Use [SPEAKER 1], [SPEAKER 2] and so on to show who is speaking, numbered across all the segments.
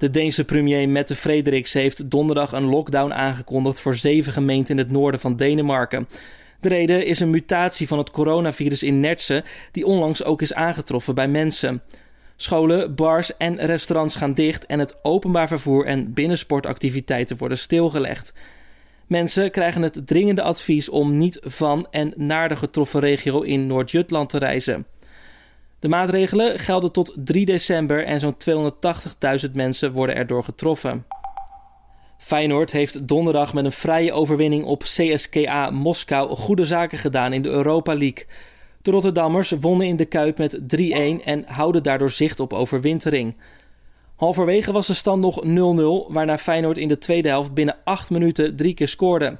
[SPEAKER 1] De Deense premier Mette Frederiks heeft donderdag een lockdown aangekondigd voor zeven gemeenten in het noorden van Denemarken. De reden is een mutatie van het coronavirus in Nertsen, die onlangs ook is aangetroffen bij mensen. Scholen, bars en restaurants gaan dicht en het openbaar vervoer en binnensportactiviteiten worden stilgelegd. Mensen krijgen het dringende advies om niet van en naar de getroffen regio in Noord-Jutland te reizen. De maatregelen gelden tot 3 december en zo'n 280.000 mensen worden erdoor getroffen. Feyenoord heeft donderdag met een vrije overwinning op CSKA Moskou goede zaken gedaan in de Europa League. De Rotterdammers wonnen in de Kuip met 3-1 en houden daardoor zicht op overwintering. Halverwege was de stand nog 0-0, waarna Feyenoord in de tweede helft binnen 8 minuten drie keer scoorde.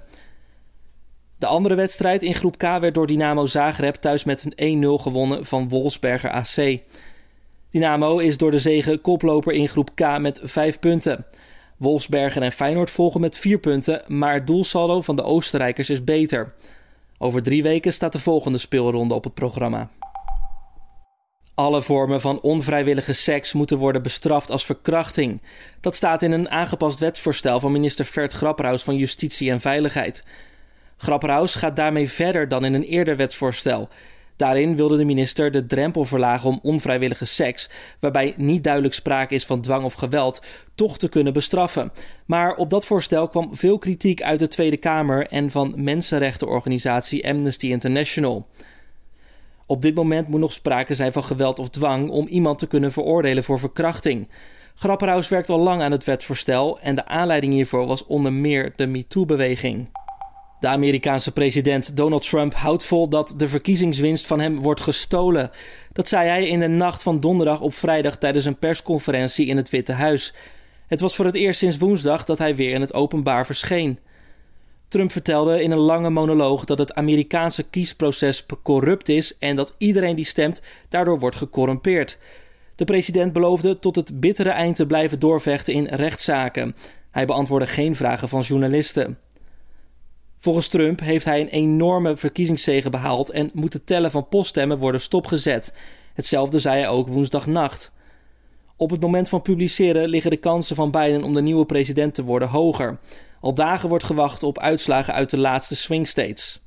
[SPEAKER 1] De andere wedstrijd in groep K werd door Dynamo Zagreb thuis met een 1-0 gewonnen van Wolfsberger AC. Dynamo is door de zegen koploper in groep K met 5 punten. Wolfsberger en Feyenoord volgen met 4 punten, maar het doelsaldo van de Oostenrijkers is beter. Over drie weken staat de volgende speelronde op het programma. Alle vormen van onvrijwillige seks moeten worden bestraft als verkrachting. Dat staat in een aangepast wetsvoorstel van minister Vert Grapperhaus van Justitie en Veiligheid. Grapperhaus gaat daarmee verder dan in een eerder wetsvoorstel. Daarin wilde de minister de drempel verlagen om onvrijwillige seks, waarbij niet duidelijk sprake is van dwang of geweld, toch te kunnen bestraffen. Maar op dat voorstel kwam veel kritiek uit de Tweede Kamer en van mensenrechtenorganisatie Amnesty International. Op dit moment moet nog sprake zijn van geweld of dwang om iemand te kunnen veroordelen voor verkrachting. Grapperhaus werkt al lang aan het wetsvoorstel en de aanleiding hiervoor was onder meer de MeToo-beweging. De Amerikaanse president Donald Trump houdt vol dat de verkiezingswinst van hem wordt gestolen. Dat zei hij in de nacht van donderdag op vrijdag tijdens een persconferentie in het Witte Huis. Het was voor het eerst sinds woensdag dat hij weer in het openbaar verscheen. Trump vertelde in een lange monoloog dat het Amerikaanse kiesproces corrupt is en dat iedereen die stemt daardoor wordt gecorrumpeerd. De president beloofde tot het bittere eind te blijven doorvechten in rechtszaken. Hij beantwoordde geen vragen van journalisten. Volgens Trump heeft hij een enorme verkiezingszege behaald en moet het tellen van poststemmen worden stopgezet. Hetzelfde zei hij ook woensdagnacht. Op het moment van publiceren liggen de kansen van Biden om de nieuwe president te worden hoger. Al dagen wordt gewacht op uitslagen uit de laatste swing states.